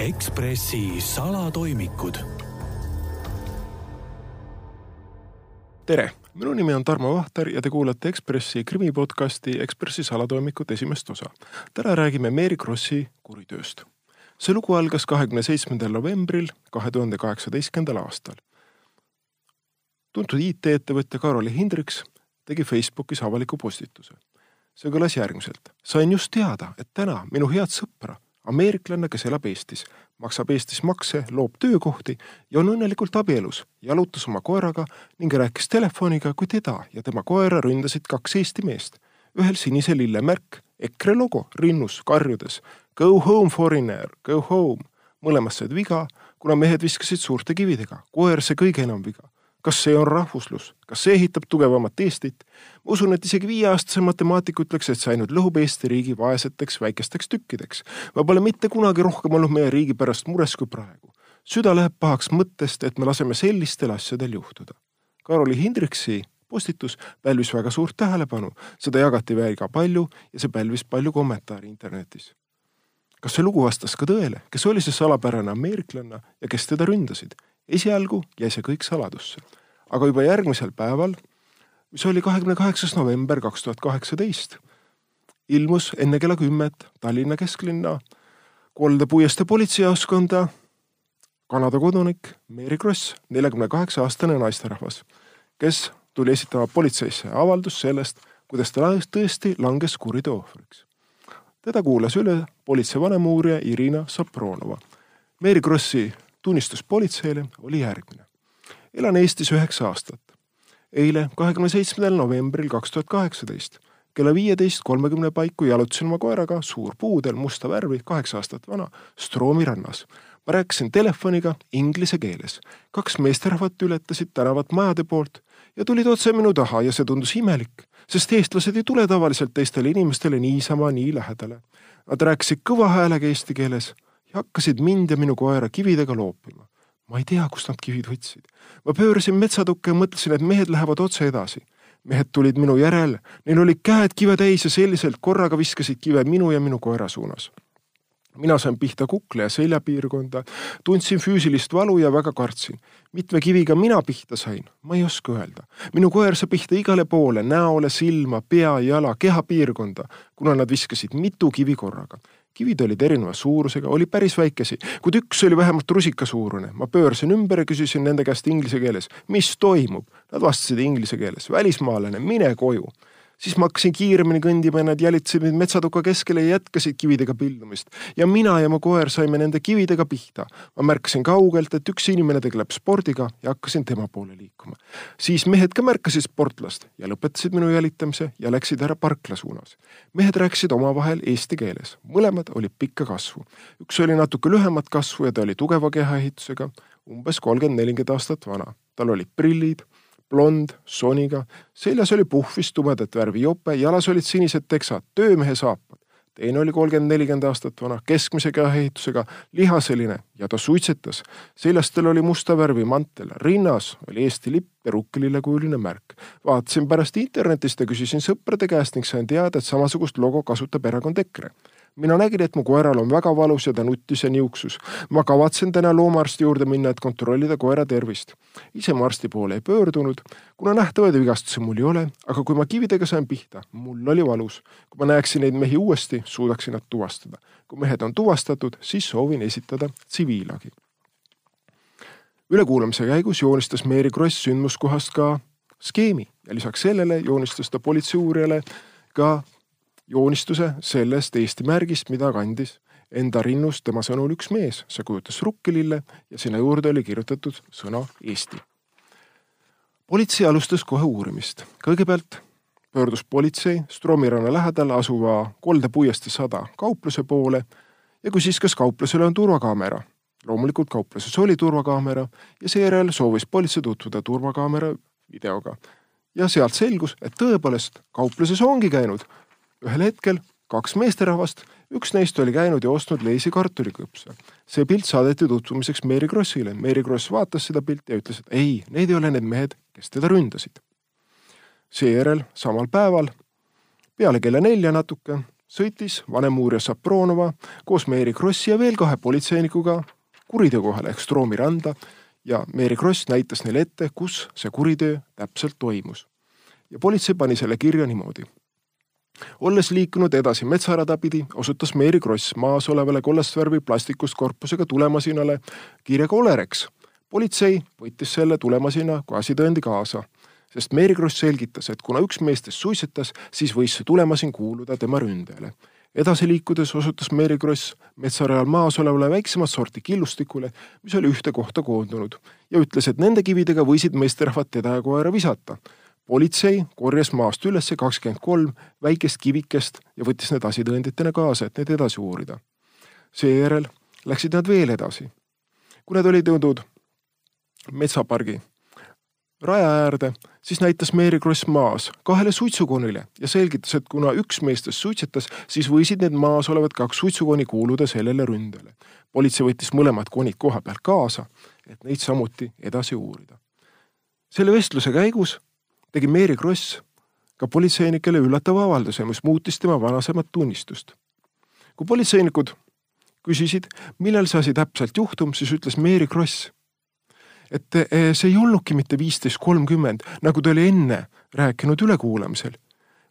Ekspressi salatoimikud. tere, minu nimi on Tarmo Vahter ja te kuulate Ekspressi krimipodcasti Ekspressi salatoimikud esimest osa. täna räägime Mary Krossi kuritööst. see lugu algas kahekümne seitsmendal novembril kahe tuhande kaheksateistkümnendal aastal. tuntud IT-ettevõtja Karoli Hindriks tegi Facebookis avaliku postituse. see kõlas järgmiselt. sain just teada, et täna minu head sõpra ameeriklane, kes elab Eestis, maksab Eestis makse, loob töökohti ja on õnnelikult abielus, jalutas oma koeraga ning rääkis telefoniga, kui teda ja tema koera ründasid kaks Eesti meest. ühel sinise lillemärk, EKRE logo rinnus karjudes Go home foreigner, go home. mõlemas said viga, kuna mehed viskasid suurte kividega, koer sai kõige enam viga kas see on rahvuslus, kas see ehitab tugevamat Eestit? ma usun, et isegi viieaastase matemaatik ütleks, et see ainult lõhub Eesti riigi vaeseteks väikesteks tükkideks. ma pole mitte kunagi rohkem olnud meie riigi pärast mures kui praegu. süda läheb pahaks mõttest, et me laseme sellistel asjadel juhtuda. Karoli Hindriksi postitus pälvis väga suurt tähelepanu, seda jagati väga palju ja see pälvis palju kommentaare internetis kas see lugu vastas ka tõele, kes oli see salapärane ameeriklanna ja kes teda ründasid? Esialgu jäi see kõik saladusse, aga juba järgmisel päeval, mis oli kahekümne kaheksas november kaks tuhat kaheksateist, ilmus enne kella kümmet Tallinna kesklinna Kolde puiestee politseijaoskonda Kanada kodanik Mary Kross, neljakümne kaheksa aastane naisterahvas, kes tuli esitama politseisse avaldust sellest, kuidas ta tõesti langes kuriteo ohvriks. teda kuulas üle politsei vanemuurija Irina Sapronova. Mary Krossi tunnistus politseile oli järgmine. elan Eestis üheksa aastat. eile, kahekümne seitsmendal novembril kaks tuhat kaheksateist kella viieteist kolmekümne paiku jalutasin oma koeraga suurpuudel musta värvi, kaheksa aastat vana, Stroomi rannas. ma rääkisin telefoniga inglise keeles. kaks meesterahvat ületasid tänavat majade poolt ja tulid otse minu taha ja see tundus imelik, sest eestlased ei tule tavaliselt teistele inimestele niisama nii lähedale. Nad rääkisid kõva häälega eesti keeles ja hakkasid mind ja minu koera kividega loopima. ma ei tea, kust nad kivid võtsid. ma pöörasin metsatukke ja mõtlesin, et mehed lähevad otse edasi. mehed tulid minu järel, neil olid käed kive täis ja selliselt korraga viskasid kive minu ja minu koera suunas mina sain pihta kukla ja seljapiirkonda, tundsin füüsilist valu ja väga kartsin. mitme kiviga mina pihta sain, ma ei oska öelda. minu koer sai pihta igale poole, näole, silma, pea, jala, kehapiirkonda, kuna nad viskasid mitu kivi korraga kivid olid erineva suurusega, oli päris väikesi, kuid üks oli vähemalt rusikasuurune. ma pöörasin ümber ja küsisin nende käest inglise keeles, mis toimub. Nad vastasid inglise keeles, välismaalane, mine koju siis ma hakkasin kiiremini kõndima ja nad jälitasid mind metsatuka keskele ja jätkasid kividega pildumist. ja mina ja mu koer saime nende kividega pihta. ma märkasin kaugelt, et üks inimene tegeleb spordiga ja hakkasin tema poole liikuma. siis mehed ka märkasid sportlast ja lõpetasid minu jälitamise ja läksid ära parkla suunas. mehed rääkisid omavahel eesti keeles, mõlemad olid pikka kasvu. üks oli natuke lühemat kasvu ja ta oli tugeva kehaehitusega, umbes kolmkümmend, nelikümmend aastat vana. tal olid prillid blond, soniga, seljas oli puhvis tumedat värvi jope, jalas olid sinised teksad, töömehe saapad. teine oli kolmkümmend, nelikümmend aastat vana, keskmise kehaehitusega, lihaseline ja ta suitsetas. seljas tal oli musta värvi mantel, rinnas oli Eesti lipp ja rukkilillekujuline märk. vaatasin pärast internetist ja küsisin sõprade käest ning sain teada, et samasugust logo kasutab erakond EKRE mina nägin, et mu koeral on väga valus ja ta nuttis ja niuksus. ma kavatsen täna loomaarsti juurde minna, et kontrollida koera tervist. ise ma arsti poole ei pöördunud, kuna nähtavaid vigastusi mul ei ole, aga kui ma kividega sain pihta, mul oli valus. kui ma näeksin neid mehi uuesti, suudaksin nad tuvastada. kui mehed on tuvastatud, siis soovin esitada tsiviilagi. ülekuulamise käigus joonistas Mary Kross sündmuskohast ka skeemi ja lisaks sellele joonistas ta politseiuurijale ka joonistuse sellest Eesti märgist, mida kandis enda rinnus tema sõnul üks mees, see kujutas rukkilille ja sinna juurde oli kirjutatud sõna Eesti. politsei alustas kohe uurimist. kõigepealt pöördus politsei Stroomiranna lähedal asuva Kolde puiestee sada kaupluse poole ja küsis, kas kauplusel on turvakaamera. loomulikult kaupluses oli turvakaamera ja seejärel soovis politsei tutvuda turvakaamera videoga. ja sealt selgus, et tõepoolest kaupluses ongi käinud ühel hetkel kaks meesterahvast, üks neist oli käinud ja ostnud leisi kartulikõpse. see pilt saadeti tutvumiseks Mary Krossile. Mary Kross vaatas seda pilti ja ütles, et ei, need ei ole need mehed, kes teda ründasid. seejärel samal päeval peale kella nelja natuke sõitis vanem uurija Sapronova koos Mary Krossi ja veel kahe politseinikuga kuriteokohale ehk Stroomi randa ja Mary Kross näitas neile ette, kus see kuriteo täpselt toimus. ja politsei pani selle kirja niimoodi. Olles liikunud edasi metsarada pidi, osutas Mary Kross maas olevale kollast värvi plastikust korpusega tulemasinale kirjaga Olerex. politsei võttis selle tulemasina kui asitõendi kaasa sest Mary Kross selgitas, et kuna üks meestest suitsetas, siis võis see tulemasin kuuluda tema ründajale. edasi liikudes osutas Mary Kross metsarajal maas olevale väiksemat sorti killustikule, mis oli ühte kohta koondunud ja ütles, et nende kividega võisid meesterahvad teda ja koera visata. Politsei korjas maast üles kakskümmend kolm väikest kivikest ja võttis need asitõenditena kaasa, et neid edasi uurida. seejärel läksid nad veel edasi. kui nad olid jõudnud metsapargi raja äärde, siis näitas Mary Kross maas kahele suitsukonile ja selgitas, et kuna üks meestest suitsetas, siis võisid need maas olevad kaks suitsukoni kuuluda sellele ründele. politsei võttis mõlemad konid koha pealt kaasa, et neid samuti edasi uurida. selle vestluse käigus tegi Mary Kross ka politseinikele üllatava avalduse, mis muutis tema varasemat tunnistust. kui politseinikud küsisid, millal see asi täpselt juhtum, siis ütles Mary Kross et eh, see ei olnudki mitte viisteist kolmkümmend, nagu ta oli enne rääkinud ülekuulamisel,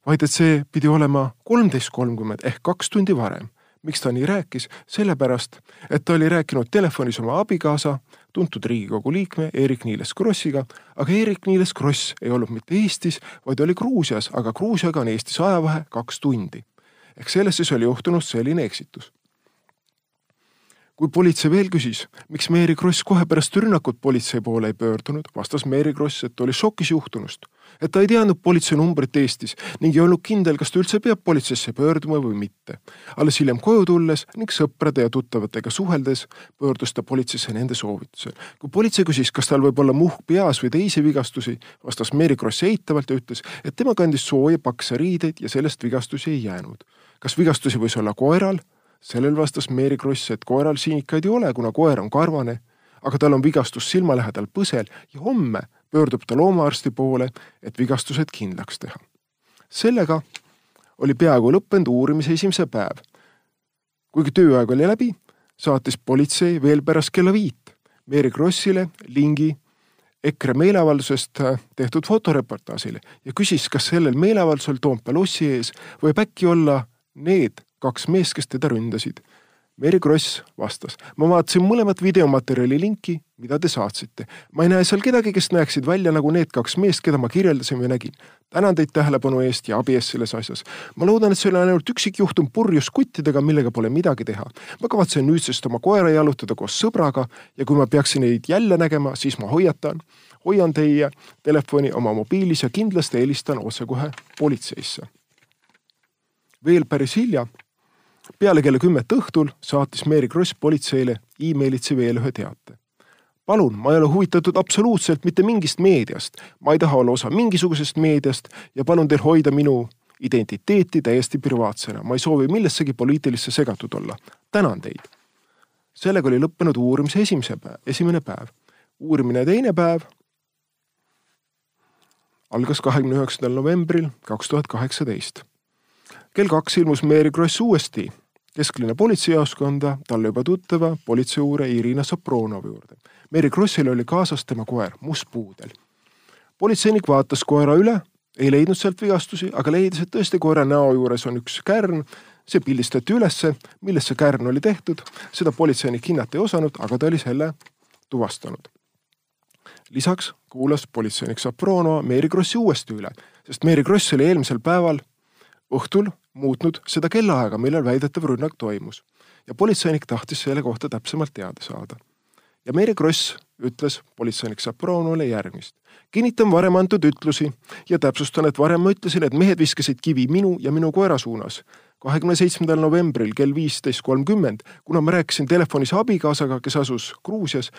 vaid et see pidi olema kolmteist kolmkümmend ehk kaks tundi varem. Miks ta nii rääkis? sellepärast, et ta oli rääkinud telefonis oma abikaasa, tuntud Riigikogu liikme Eerik-Niiles Krossiga, aga Eerik-Niiles Kross ei olnud mitte Eestis, vaid oli Gruusias, aga Gruusiaga on Eestis ajavahe kaks tundi. ehk sellest siis oli juhtunud selline eksitus kui politsei veel küsis, miks Mary Kross kohe pärast rünnakut politsei poole ei pöördunud, vastas Mary Kross, et oli šokis juhtunust. et ta ei teadnud politsei numbrit Eestis ning ei olnud kindel, kas ta üldse peab politseisse pöörduma või mitte. alles hiljem koju tulles ning sõprade ja tuttavatega suheldes pöördus ta politseisse nende soovitusel. kui politsei küsis, kas tal võib olla muhk peas või teisi vigastusi, vastas Mary Kross eitavalt ja ütles, et tema kandis sooja pakse riideid ja sellest vigastusi ei jäänud. kas vigastusi võis olla koeral? Sellel vastas Mary Kross, et koeral siinikaid ei ole, kuna koer on karvane, aga tal on vigastus silma lähedal põsel ja homme pöördub ta loomaarsti poole, et vigastused kindlaks teha. sellega oli peaaegu lõppenud uurimise esimese päev. kuigi tööaeg oli läbi, saatis politsei veel pärast kella viit Mary Krossile lingi EKRE meeleavaldusest tehtud fotoreportaažile ja küsis, kas sellel meeleavaldusel Toompea lossi ees võib äkki olla need kaks meest, kes teda ründasid. Mary Kross vastas, ma vaatasin mõlemat videomaterjali linki, mida te saatsite. ma ei näe seal kedagi, kes näeksid välja nagu need kaks meest, keda ma kirjeldasin või nägin. tänan teid tähelepanu eest ja abi eest selles asjas. ma loodan, et see oli ainult üksikjuhtum purjus kuttidega, millega pole midagi teha. ma kavatsen nüüdsest oma koera jalutada koos sõbraga ja kui ma peaksin neid jälle nägema, siis ma hoiatan hoian teie telefoni oma mobiilis ja kindlasti helistan otsekohe politseisse. veel päris hilja peale kella kümmet õhtul saatis Mary Kross politseile emailitsi veel ühe teate. palun, ma ei ole huvitatud absoluutselt mitte mingist meediast, ma ei taha olla osa mingisugusest meediast ja palun teil hoida minu identiteeti täiesti privaatsena, ma ei soovi millessegi poliitilisse segatud olla. tänan teid. sellega oli lõppenud uurimise esimese päev, esimene päev. uurimine teine päev algas kahekümne üheksandal novembril kaks tuhat kaheksateist. kell kaks ilmus Mary Kross uuesti kesklinna politseijaoskonda talle juba tuttava politseiuurija Irina Sopronovi juurde. Mary Krossil oli kaasas tema koer, must puudel. politseinik vaatas koera üle, ei leidnud sealt vigastusi, aga leidis, et tõesti koera näo juures on üks kärn. see pildistati ülesse, millest see kärn oli tehtud, seda politseinik hinnata ei osanud, aga ta oli selle tuvastanud. lisaks kuulas politseinik Sopronova Mary Krossi uuesti üle, sest Mary Kross oli eelmisel päeval õhtul muutnud seda kellaaega, millal väidetav rünnak toimus ja politseinik tahtis selle kohta täpsemalt teada saada. ja Mary Kross ütles politseinik Sapronole järgmist. kinnitan varem antud ütlusi ja täpsustan, et varem ma ütlesin, et mehed viskasid kivi minu ja minu koera suunas. kahekümne seitsmendal novembril kell viisteist kolmkümmend, kuna ma rääkisin telefonis abikaasaga, kes asus Gruusias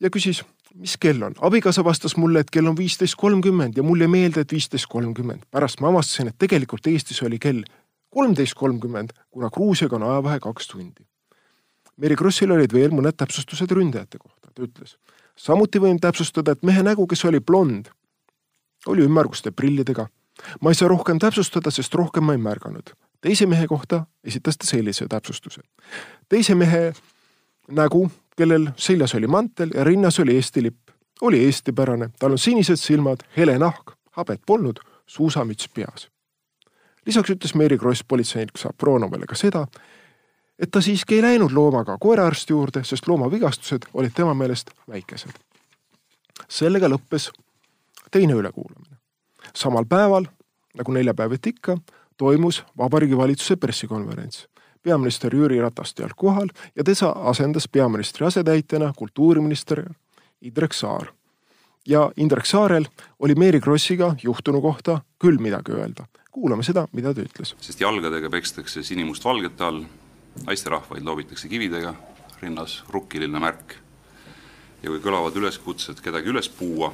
ja küsis mis kell on? abikaasa vastas mulle, et kell on viisteist kolmkümmend ja mulle jäi meelde, et viisteist kolmkümmend. pärast ma avastasin, et tegelikult Eestis oli kell kolmteist kolmkümmend, kuna Gruusiaga on ajavahe kaks tundi. Mary Krossil olid veel mõned täpsustused ründajate kohta, ta ütles. samuti võin täpsustada, et mehe nägu, kes oli blond, oli ümmarguste prillidega. ma ei saa rohkem täpsustada, sest rohkem ma ei märganud. teise mehe kohta esitas ta sellise täpsustuse. teise mehe nägu, kellel seljas oli mantel ja rinnas oli Eesti lipp, oli eestipärane, tal on sinised silmad, hele nahk, habet polnud, suusamüts peas. lisaks ütles Mary Kross politseinik Sapronovele ka seda, et ta siiski ei läinud loomaga koeraarsti juurde, sest looma vigastused olid tema meelest väikesed. sellega lõppes teine ülekuulamine. samal päeval, nagu neljapäeviti ikka, toimus Vabariigi Valitsuse pressikonverents. Peaminister Jüri Ratast ei olnud kohal ja teda asendas peaministri asetäitjana kultuuriminister Indrek Saar. ja Indrek Saarel oli Mary Krossiga juhtunu kohta küll midagi öelda. kuulame seda, mida ta ütles. sest jalgadega pekstakse sinimustvalgete all, naisterahvaid loobitakse kividega, rinnas rukkiline märk. ja kui kõlavad üleskutsed kedagi üles puua,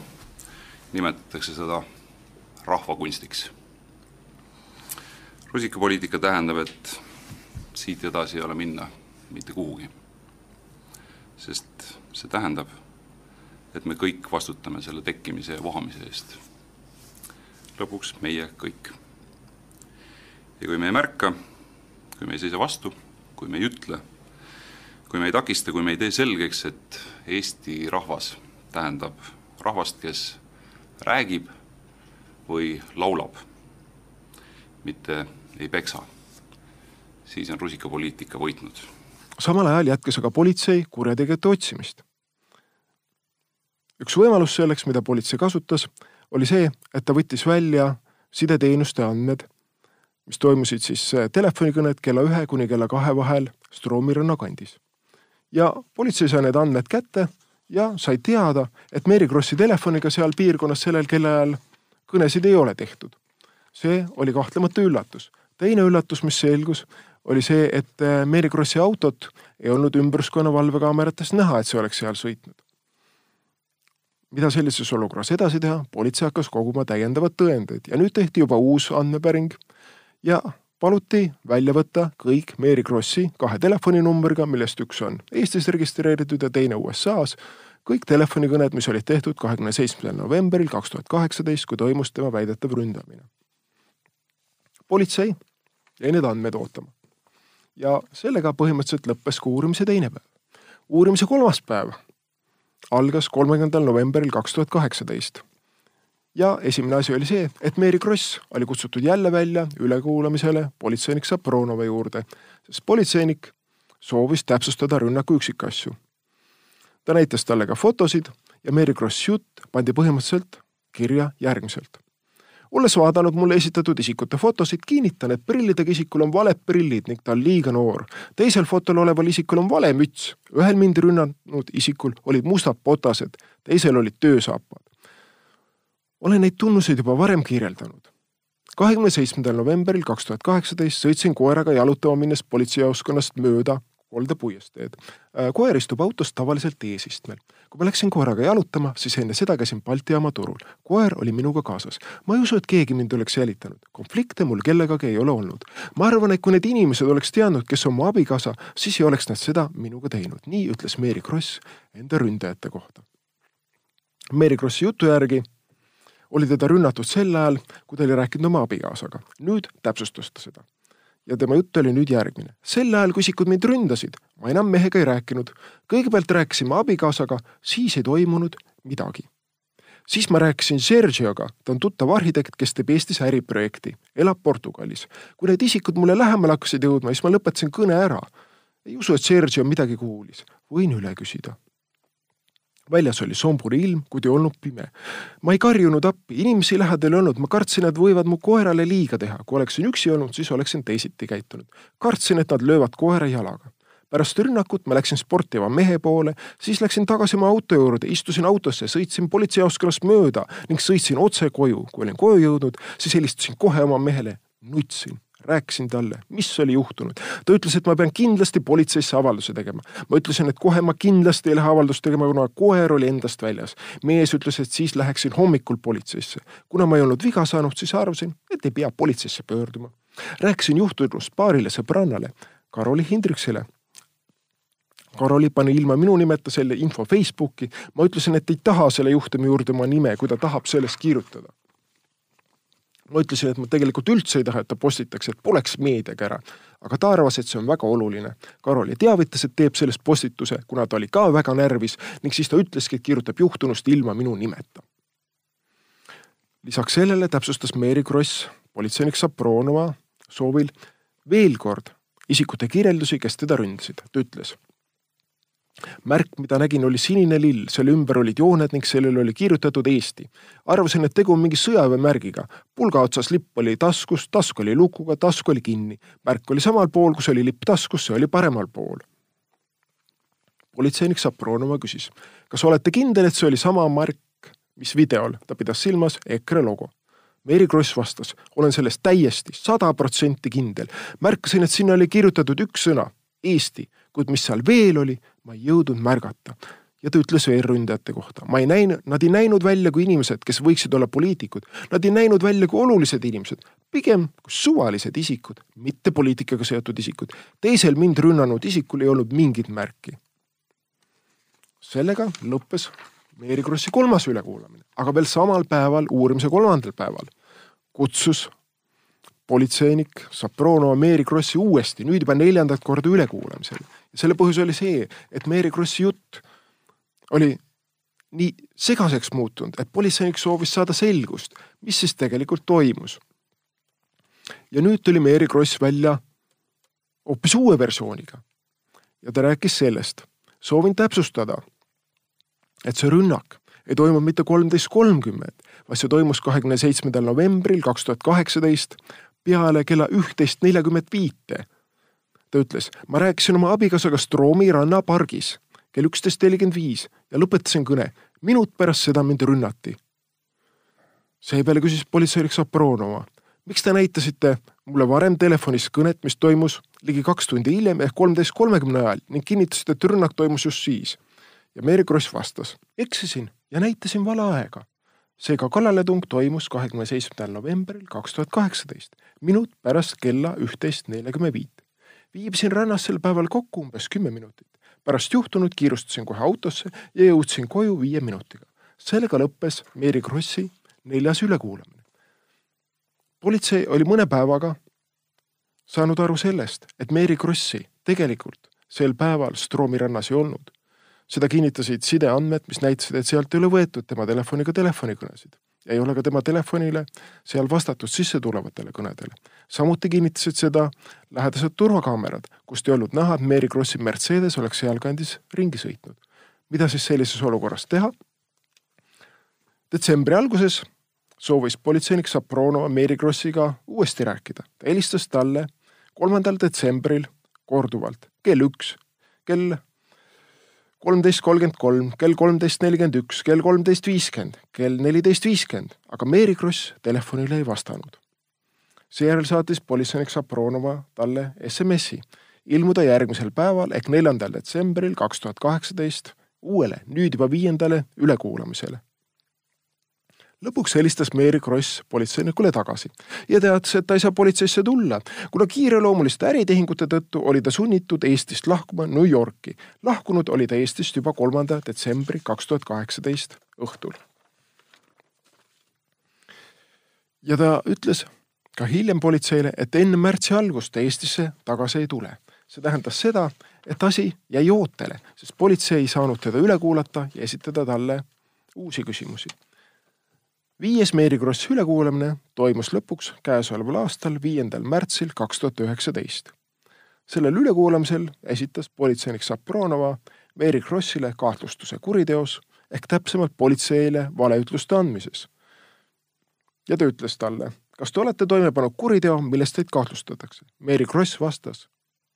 nimetatakse seda rahvakunstiks. rusikapoliitika tähendab, et siit edasi ei ole minna mitte kuhugi. sest see tähendab, et me kõik vastutame selle tekkimise ja vohamise eest. lõpuks meie kõik. ja kui me ei märka, kui me ei seisa vastu, kui me ei ütle, kui me ei takista, kui me ei tee selgeks, et Eesti rahvas tähendab rahvast, kes räägib või laulab, mitte ei peksa, siis on rusikapoliitika võitnud. samal ajal jätkas aga politsei kurjategijate otsimist. üks võimalus selleks, mida politsei kasutas, oli see, et ta võttis välja sideteenuste andmed, mis toimusid siis telefonikõned kella ühe kuni kella kahe vahel Stroomirõnna kandis. ja politsei sai need andmed kätte ja sai teada, et Mary Krossi telefoniga seal piirkonnas sellel kellaajal kõnesid ei ole tehtud. see oli kahtlemata üllatus. teine üllatus, mis selgus, oli see, et äh, Mary Krossi autot ei olnud ümbruskonna valvekaameratest näha, et see oleks seal sõitnud. mida sellises olukorras edasi teha, politsei hakkas koguma täiendavaid tõendeid ja nüüd tehti juba uus andmepäring ja paluti välja võtta kõik Mary Krossi kahe telefoninumbriga, millest üks on Eestis registreeritud ja teine USA-s, kõik telefonikõned, mis olid tehtud kahekümne seitsmendal novembril kaks tuhat kaheksateist, kui toimus tema väidetav ründamine. politsei jäi need andmed ootama. Ja sellega põhimõtteliselt lõppes ka uurimise teine päev. uurimise kolmas päev algas kolmekümnendal novembril kaks tuhat kaheksateist ja esimene asi oli see, et Mary Kross oli kutsutud jälle välja ülekuulamisele politseinik Sapronova juurde, sest politseinik soovis täpsustada rünnaku üksikasju. ta näitas talle ka fotosid ja Mary Krossi jutt pandi põhimõtteliselt kirja järgmiselt. Olles vaadanud mulle esitatud isikute fotosid, kinnitan, et prillidega isikul on valed prillid ning ta on liiga noor. teisel fotol oleval isikul on vale müts, ühel mind rünnanud isikul olid mustad botased, teisel olid töösaapad olen neid tunnuseid juba varem kirjeldanud. kahekümne seitsmendal novembril kaks tuhat kaheksateist sõitsin koeraga jalutama minnes politseijaoskonnast mööda kolda puiesteed. Äh, koer istub autos tavaliselt eesistmel. kui ma läksin koeraga jalutama, siis enne seda käisin Balti jaama turul. koer oli minuga kaasas. ma ei usu, et keegi mind oleks jälitanud. konflikte mul kellegagi ei ole olnud. ma arvan, et kui need inimesed oleks teadnud, kes on mu abikaasa, siis ei oleks nad seda minuga teinud. nii ütles Mary Kross enda ründajate kohta. Mary Krossi jutu järgi oli teda rünnatud sel ajal, kui ta oli rääkinud oma abikaasaga. nüüd täpsustas ta seda. Ja tema jutt oli nüüd järgmine. sel ajal, kui isikud mind ründasid, ma enam mehega ei rääkinud. kõigepealt rääkisime abikaasaga, siis ei toimunud midagi. siis ma rääkisin Sergioga, ta on tuttav arhitekt, kes teeb Eestis äriprojekti, elab Portugalis. kui need isikud mulle lähemale hakkasid jõudma, siis ma lõpetasin kõne ära. ei usu, et Sergio midagi kuulis. võin üle küsida väljas oli somburi ilm, kuid ei olnud pime. ma ei karjunud appi, inimesi lähedal ei olnud, ma kartsin, et võivad mu koerale liiga teha. kui oleksin üksi olnud, siis oleksin teisiti käitunud. kartsin, et nad löövad koera jalaga. pärast rünnakut ma läksin sportiva mehe poole, siis läksin tagasi oma auto juurde, istusin autosse, sõitsin politseijaoskonnast mööda ning sõitsin otse koju. kui olin koju jõudnud, siis helistasin kohe oma mehele, nutsin rääkisin talle, mis oli juhtunud. ta ütles, et ma pean kindlasti politseisse avalduse tegema. ma ütlesin, et kohe ma kindlasti ei lähe avaldust tegema, kuna koer oli endast väljas. mees ütles, et siis läheksin hommikul politseisse. kuna ma ei olnud viga saanud, siis arvasin, et ei pea politseisse pöörduma. rääkisin juhtunust paarile sõbrannale, Karoli Hindriksele Karoli pani ilma minu nimeta selle info Facebooki. ma ütlesin, et ei taha selle juhtumi juurde oma nime, kui ta tahab sellest kirjutada ma ütlesin, et ma tegelikult üldse ei taha, et ta postitaks, et poleks meediaga ära. aga ta arvas, et see on väga oluline. Karol ja teavitas, et teeb sellest postituse, kuna ta oli ka väga närvis ning siis ta ütleski, et kirjutab juhtunust ilma minu nimeta. lisaks sellele täpsustas Mary Kross politseinik Sapronova soovil veel kord isikute kirjeldusi, kes teda ründasid. ta ütles märk, mida nägin, oli sinine lill, selle ümber olid jooned ning sellele oli kirjutatud Eesti. arvasin, et tegu on mingi sõjaväemärgiga. pulga otsas lipp oli taskus, task oli lukuga, task oli kinni. märk oli samal pool, kus oli lipp taskus, see oli paremal pool. politseinik Sapronova küsis, kas olete kindel, et see oli sama märk, mis videol, ta pidas silmas EKRE logo Mary Kross vastas, olen selles täiesti sada protsenti kindel. märkasin, et sinna oli kirjutatud üks sõna, Eesti, kuid mis seal veel oli, ma ei jõudnud märgata. ja ta ütles veel ründajate kohta, ma ei näinud, nad ei näinud välja kui inimesed, kes võiksid olla poliitikud. Nad ei näinud välja kui olulised inimesed, pigem kui suvalised isikud, mitte poliitikaga seotud isikud. teisel mind rünnanud isikul ei olnud mingit märki. sellega lõppes Mary Krossi kolmas ülekuulamine, aga veel samal päeval, uurimise kolmandal päeval kutsus politseinik Sapronova Mary Krossi uuesti, nüüd juba neljandat korda ülekuulamisele. selle põhjus oli see, et Mary Krossi jutt oli nii segaseks muutunud, et politseinik soovis saada selgust, mis siis tegelikult toimus. ja nüüd tuli Mary Kross välja hoopis uue versiooniga. ja ta rääkis sellest, soovin täpsustada, et see rünnak ei toimunud mitte kolmteist kolmkümmend, vaid see toimus kahekümne seitsmendal novembril kaks tuhat kaheksateist peale kella üht-teist neljakümmet viite. ta ütles, ma rääkisin oma abikaasaga Stroomi rannapargis kell üksteist nelikümmend viis ja lõpetasin kõne. minut pärast seda mind rünnati. seepeale küsis politseinik Sapronova, miks te näitasite mulle varem telefonis kõnet, mis toimus ligi kaks tundi hiljem ehk kolmteist kolmekümne ajal ning kinnitasite, et rünnak toimus just siis. ja Mary Kross vastas, eksisin ja näitasin vale aega seega kallaletung toimus kahekümne seitsmendal novembril kaks tuhat kaheksateist, minut pärast kella üht-teist neljakümne viit. viibisin rannas sel päeval kokku umbes kümme minutit. pärast juhtunut kiirustasin kohe autosse ja jõudsin koju viie minutiga. sellega lõppes Mary Krossi neljas ülekuulamine. politsei oli mõne päevaga saanud aru sellest, et Mary Krossi tegelikult sel päeval Stroomi rannas ei olnud seda kinnitasid sideandmed, mis näitasid, et sealt ei ole võetud tema telefoniga telefonikõnesid. ei ole ka tema telefonile seal vastatud sisse tulevatele kõnedele. samuti kinnitasid seda lähedased turvakaamerad, kust ei olnud näha, et Mary Krossi Mercedes oleks sealkandis ringi sõitnud. mida siis sellises olukorras teha? detsembri alguses soovis politseinik Sapronova Mary Krossiga uuesti rääkida. ta helistas talle kolmandal detsembril korduvalt kell üks, kell kolmteist kolmkümmend kolm, kell kolmteist nelikümmend üks, kell kolmteist viiskümmend, kell neliteist viiskümmend, aga Mary Kross telefonile ei vastanud. seejärel saatis politseinik Sapronova talle SMS-i ilmuda järgmisel päeval ehk neljandal detsembril kaks tuhat kaheksateist uuele, nüüd juba viiendale ülekuulamisele lõpuks helistas Mary Kross politseinikule tagasi ja teatas, et ta ei saa politseisse tulla, kuna kiireloomuliste äritehingute tõttu oli ta sunnitud Eestist lahkuma New Yorki. lahkunud oli ta Eestist juba kolmanda detsembri kaks tuhat kaheksateist õhtul. ja ta ütles ka hiljem politseile, et enne märtsi algust ta Eestisse tagasi ei tule. see tähendas seda, et asi jäi ootele, sest politsei ei saanud teda üle kuulata ja esitada talle uusi küsimusi viies Mary Krossi ülekuulamine toimus lõpuks käesoleval aastal, viiendal märtsil kaks tuhat üheksateist. sellel ülekuulamisel esitas politseinik Sapronova Mary Krossile kahtlustuse kuriteos ehk täpsemalt politseile valeütluste andmises. ja ta ütles talle, kas te olete toime pannud kuriteo, milles teid kahtlustatakse? Mary Kross vastas,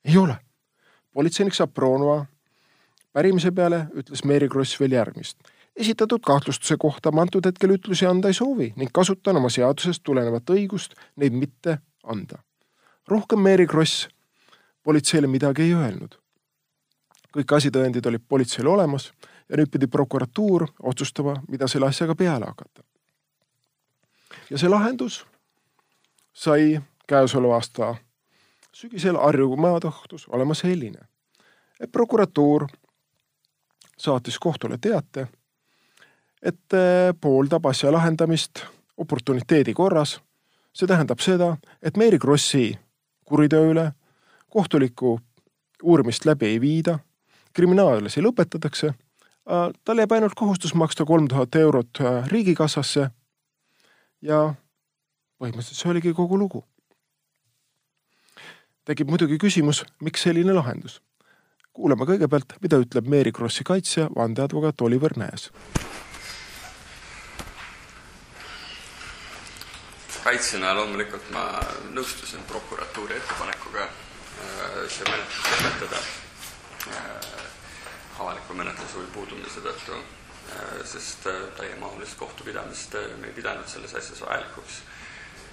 ei ole. politseinik Sapronova pärimise peale ütles Mary Kross veel järgmist esitatud kahtlustuse kohta ma antud hetkel ütlusi anda ei soovi ning kasutan oma seadusest tulenevat õigust neid mitte anda. rohkem Mary Kross politseile midagi ei öelnud. kõik asitõendid olid politseil olemas ja nüüd pidi prokuratuur otsustama, mida selle asjaga peale hakata. ja see lahendus sai käesoleva aasta sügisel Harju maakohtus olema selline, et prokuratuur saatis kohtule teate et äh, pooldab asja lahendamist oportuniteedi korras see tähendab seda, et Mary Krossi kuriteo üle kohtulikku uurimist läbi ei viida, kriminaalasi lõpetatakse, tal jääb ainult kohustus maksta kolm tuhat eurot riigikassasse ja põhimõtteliselt see oligi kogu lugu. tekib muidugi küsimus, miks selline lahendus? kuulame kõigepealt, mida ütleb Mary Krossi kaitsja, vandeadvokaat Oliver Nääs. Kaitsjana loomulikult ma nõustusin prokuratuuri ettepanekuga äh, see menetlus lõpetada äh, avaliku menetluse huvi puudumise tõttu, äh, sest täiemahulist kohtupidamist me ei pidanud selles asjas vajalikuks.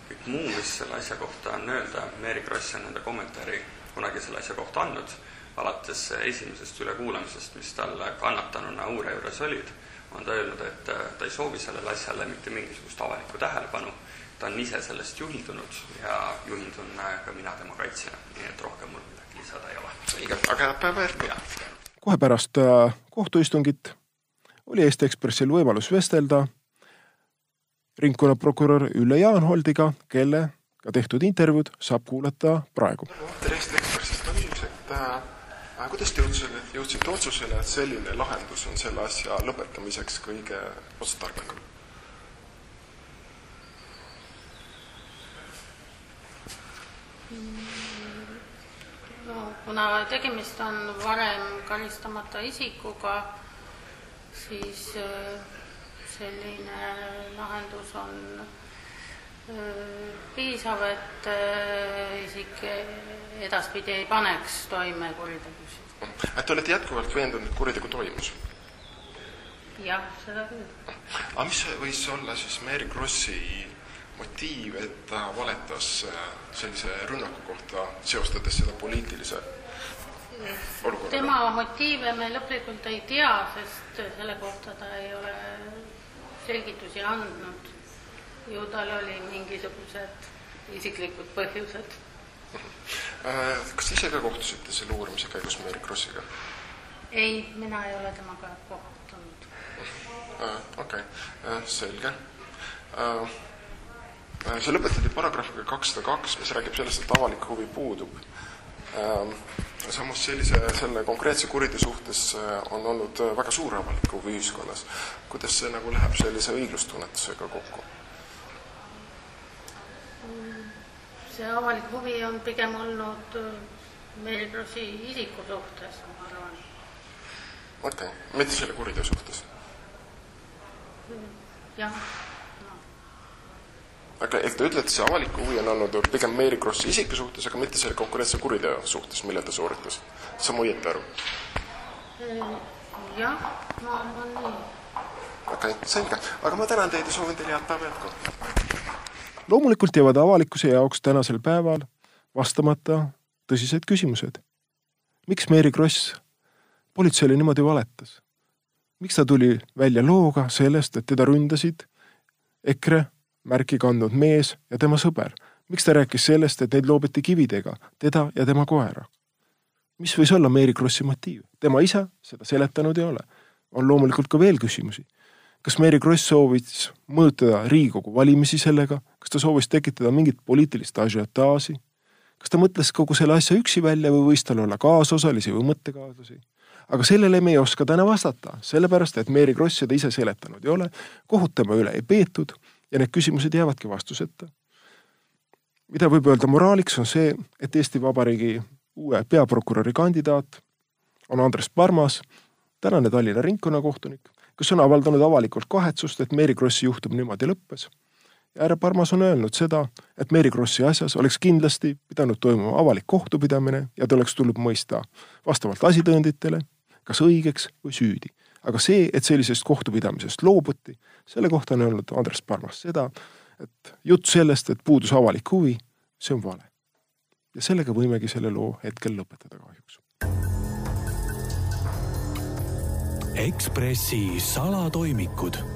kõik muu, mis selle asja kohta on öelda, Mary Kross on enda kommentaari kunagi selle asja kohta andnud, alates esimesest ülekuulamisest, mis tal kannatanuna uure juures olid, on ta öelnud, et ta ei soovi sellele asjale mitte mingisugust avalikku tähelepanu ta on ise sellest juhindunud ja juhindun ka mina tema kaitsjana, nii et rohkem mul midagi lisada ei ole. selge, aga päeva jätku. kohe pärast äh, kohtuistungit oli Eesti Ekspressil võimalus vestelda ringkonnaprokurör Ülle Jaanholdiga, kellega tehtud intervjuud saab kuulata praegu. tere Eesti Ekspressist, ma küsiks, äh, kuidas te jõudsite, jõudsite otsusele, et selline lahendus on selle asja lõpetamiseks kõige otstarbekam? no kuna tegemist on varem karistamata isikuga, siis äh, selline lahendus on piisav, et äh, isik edaspidi ei paneks toime kuritegusid. et te olete jätkuvalt veendunud, et kuritegu toimus? jah, seda küll. aga mis võis olla siis Mary Krossi motiiv, et ta valetas äh, sellise rünnaku kohta, seostades seda poliitilise olukorraga? tema motiive me lõplikult ei tea, sest selle kohta ta ei ole selgitusi andnud. Ju tal oli mingisugused isiklikud põhjused. Äh, kas te ise ka kohtusite selle uurimise käigus Mary Krossiga? ei, mina ei ole temaga kohtunud. Äh, okei, selge Äh, see lõpetati paragrahviga kakssada kaks, mis räägib sellest, et avalik huvi puudub. Ähm, samas sellise, selle konkreetse kuriteo suhtes äh, on olnud äh, väga suur avalik huvi ühiskonnas. kuidas see nagu läheb sellise õiglustunnetusega kokku? See avalik huvi on pigem olnud Mary Krossi isiku suhtes, ma arvan. okei okay., mitte selle kuriteo suhtes? jah aga ehk te ütlete, see avalik huvi on olnud pigem Mary Krossi isiku suhtes, aga mitte selle konkreetse kuriteo suhtes, mille ta sooritas. saan ma õieti aru? jah, ma arvan nii. okei okay,, selge, aga ma tänan teid ja soovin teile head päeva jätku. Loomulikult jäävad avalikkuse jaoks tänasel päeval vastamata tõsised küsimused. miks Mary Kross politseile niimoodi valetas? miks ta tuli välja looga sellest, et teda ründasid EKRE märki kandnud mees ja tema sõber. miks ta rääkis sellest, et neid loobiti kividega, teda ja tema koera? mis võis olla Mary Krossi motiiv? tema ise seda seletanud ei ole. on loomulikult ka veel küsimusi. Kas Mary Kross soovis mõjutada Riigikogu valimisi sellega, kas ta soovis tekitada mingit poliitilist ažiotaaži? kas ta mõtles kogu selle asja üksi välja või võis tal olla kaasosalisi või mõttekaaslasi? aga sellele me ei oska täna vastata, sellepärast et Mary Kross seda ise seletanud ei ole, kohut tema üle ei peetud ja need küsimused jäävadki vastuseta. mida võib öelda moraaliks, on see, et Eesti Vabariigi uue peaprokuröri kandidaat on Andres Parmas, tänane Tallinna ringkonnakohtunik, kes on avaldanud avalikult kahetsust, et Mary Krossi juhtum niimoodi lõppes. ja härra Parmas on öelnud seda, et Mary Krossi asjas oleks kindlasti pidanud toimuma avalik kohtupidamine ja ta oleks tulnud mõista vastavalt asitõenditele, kas õigeks või süüdi aga see, et sellisest kohtupidamisest loobuti, selle kohta on öelnud Andres Parmas seda, et jutt sellest, et puudus avalik huvi, see on vale. ja sellega võimegi selle loo hetkel lõpetada kahjuks. Ekspressi salatoimikud